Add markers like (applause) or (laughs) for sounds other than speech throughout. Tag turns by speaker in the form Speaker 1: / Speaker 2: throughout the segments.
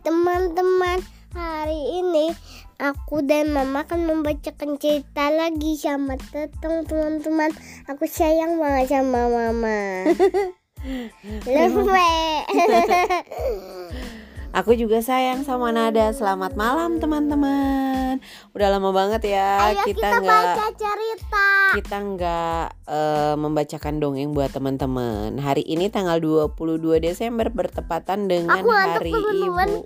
Speaker 1: teman-teman, hari ini aku dan mama akan membacakan cerita lagi sama tetong teman-teman. Aku sayang banget sama mama. (laughs) Love (laughs)
Speaker 2: Aku juga sayang sama Nada. Selamat malam teman-teman. Udah lama banget ya
Speaker 1: Ayo
Speaker 2: kita
Speaker 1: kita
Speaker 2: nggak
Speaker 1: baca cerita.
Speaker 2: kita nggak eh, membacakan dongeng buat teman-teman. Hari ini tanggal 22 Desember bertepatan dengan
Speaker 1: Aku
Speaker 2: Hari
Speaker 1: teman-teman.
Speaker 2: Ibu.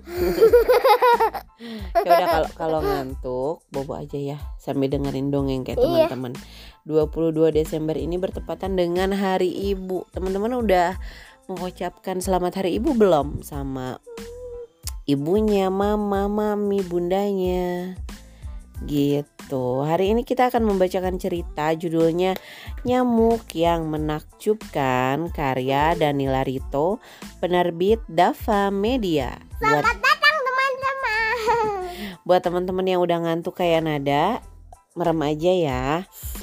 Speaker 2: (laughs) ya udah kalau kalau ngantuk bobo aja ya sambil dengerin dongeng kayak
Speaker 1: Iya.
Speaker 2: teman-teman. 22 Desember ini bertepatan dengan Hari Ibu. Teman-teman udah mengucapkan selamat Hari Ibu belum sama ibunya, mama, mami, bundanya? Gitu. Hari ini kita akan membacakan cerita judulnya Nyamuk yang Menakjubkan karya Danila Rito, penerbit Dava Media. Buat
Speaker 1: Selamat datang teman-teman.
Speaker 2: buat teman-teman yang udah ngantuk kayak Nada, merem aja ya.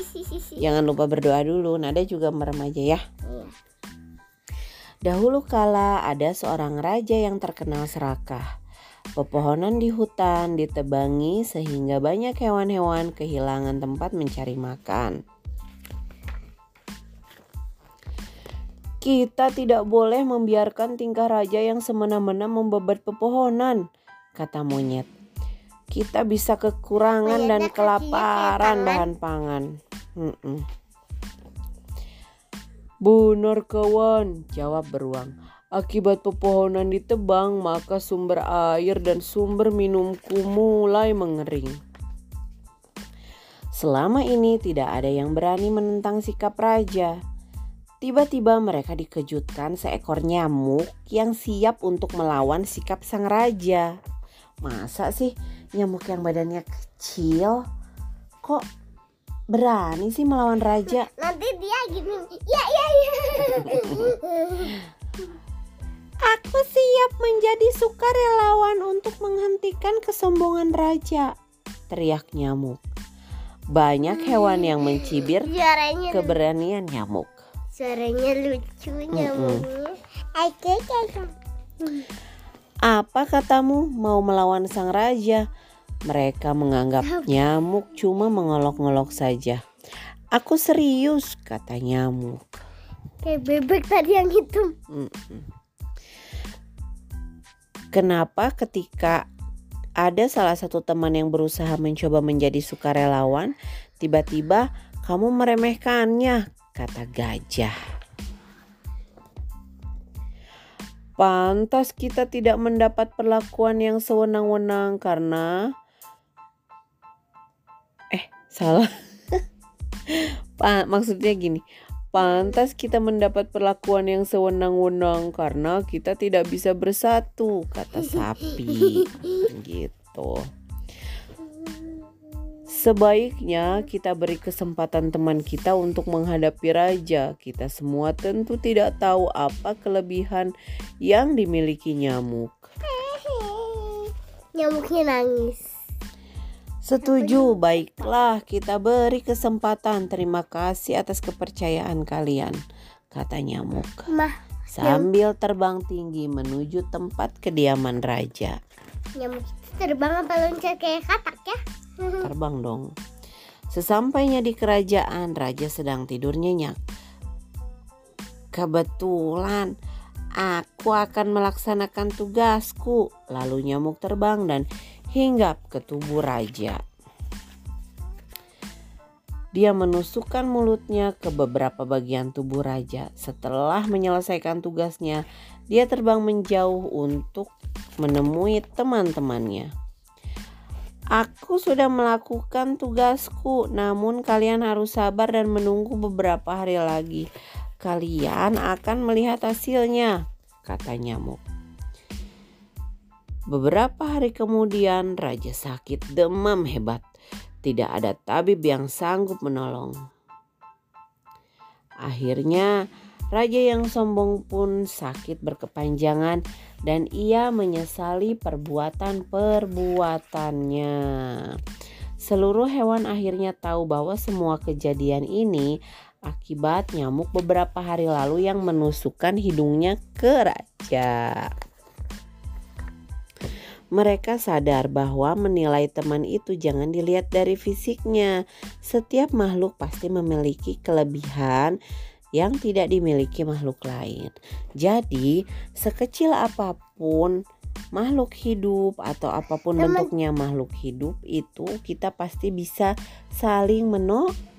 Speaker 2: (laughs) Jangan lupa berdoa dulu. Nada juga merem aja ya. Dahulu kala ada seorang raja yang terkenal serakah. Pepohonan di hutan ditebangi sehingga banyak hewan-hewan kehilangan tempat mencari makan. Kita tidak boleh membiarkan tingkah raja yang semena-mena membebat pepohonan, kata monyet. Kita bisa kekurangan dan
Speaker 1: kakinya kayak
Speaker 2: kelaparan bahan pangan. Mm-mm. Benar kawan, jawab beruang. Akibat pepohonan ditebang, maka sumber air dan sumber minumku mulai mengering. Selama ini tidak ada yang berani menentang sikap raja. Tiba-tiba mereka dikejutkan seekor nyamuk yang siap untuk melawan sikap sang raja. Masa sih nyamuk yang badannya kecil kok berani sih melawan raja?
Speaker 1: Nanti dia gini. Ya ya ya.
Speaker 2: Aku siap menjadi sukarelawan untuk menghentikan kesombongan raja, teriak nyamuk. Banyak hewan yang mencibir
Speaker 1: Suaranya
Speaker 2: keberanian nyamuk.
Speaker 1: suaranya lucu nyamuknya. Oke oke.
Speaker 2: Apa katamu mau melawan sang raja? Mereka menganggap nyamuk cuma mengolok-ngolok saja. Aku serius, kata nyamuk.
Speaker 1: Kayak bebek tadi yang hitam.
Speaker 2: Kenapa ketika ada salah satu teman yang berusaha mencoba menjadi sukarelawan, tiba-tiba kamu meremehkannya, kata gajah. Pantas kita tidak mendapat perlakuan yang sewenang-wenang karena salah. (laughs) Maksudnya gini, Pantas kita mendapat perlakuan yang sewenang-wenang karena kita tidak bisa bersatu, kata sapi. (laughs) Gitu. Sebaiknya kita beri kesempatan teman kita untuk menghadapi raja. Kita semua tentu tidak tahu apa kelebihan yang dimiliki nyamuk.
Speaker 1: Nyamuknya nangis.
Speaker 2: Setuju, baiklah kita beri kesempatan. Terima kasih atas kepercayaan kalian, kata nyamuk.
Speaker 1: Mah,
Speaker 2: Sambil terbang tinggi menuju tempat kediaman raja.
Speaker 1: nyamuk itu terbang apa loncat kayak katak ya? (laughs)
Speaker 2: Terbang dong. Sesampainya di kerajaan, raja sedang tidur nyenyak. Kebetulan aku akan melaksanakan tugasku. Lalu nyamuk terbang dan hinggap ke tubuh raja. Dia menusukkan mulutnya ke beberapa bagian tubuh raja. Setelah menyelesaikan tugasnya, dia terbang menjauh untuk menemui teman-temannya. Aku sudah melakukan tugasku, namun kalian harus sabar dan menunggu beberapa hari lagi. Kalian akan melihat hasilnya, kata nyamuk. Beberapa hari kemudian, raja sakit demam hebat. Tidak ada tabib yang sanggup menolong. Akhirnya, raja yang sombong pun sakit berkepanjangan dan ia menyesali perbuatan-perbuatannya. Seluruh hewan akhirnya tahu bahwa semua kejadian ini akibat nyamuk beberapa hari lalu yang menusukkan hidungnya ke raja. Mereka sadar bahwa menilai teman itu jangan dilihat dari fisiknya. Setiap makhluk pasti memiliki kelebihan yang tidak dimiliki makhluk lain. Jadi, sekecil apa pun makhluk hidup atau apa pun
Speaker 1: Teman-
Speaker 2: bentuknya makhluk hidup itu kita pasti bisa saling meno
Speaker 1: Loh.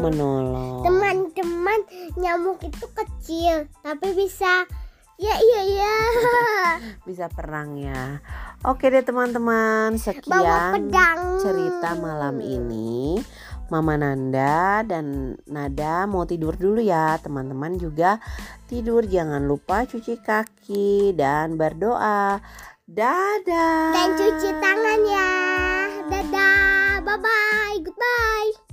Speaker 2: Menolong.
Speaker 1: Teman-teman, nyamuk itu kecil, tapi bisa Ya iya iya. (laughs)
Speaker 2: Bisa perang ya. Oke deh teman-teman, sekian
Speaker 1: pedang.
Speaker 2: cerita malam ini. Mama Nanda dan Nada mau tidur dulu ya. Teman-teman juga tidur. Jangan lupa cuci kaki dan berdoa. Dadah.
Speaker 1: Dan cuci tangan ya. Dadah. Bye bye. Goodbye.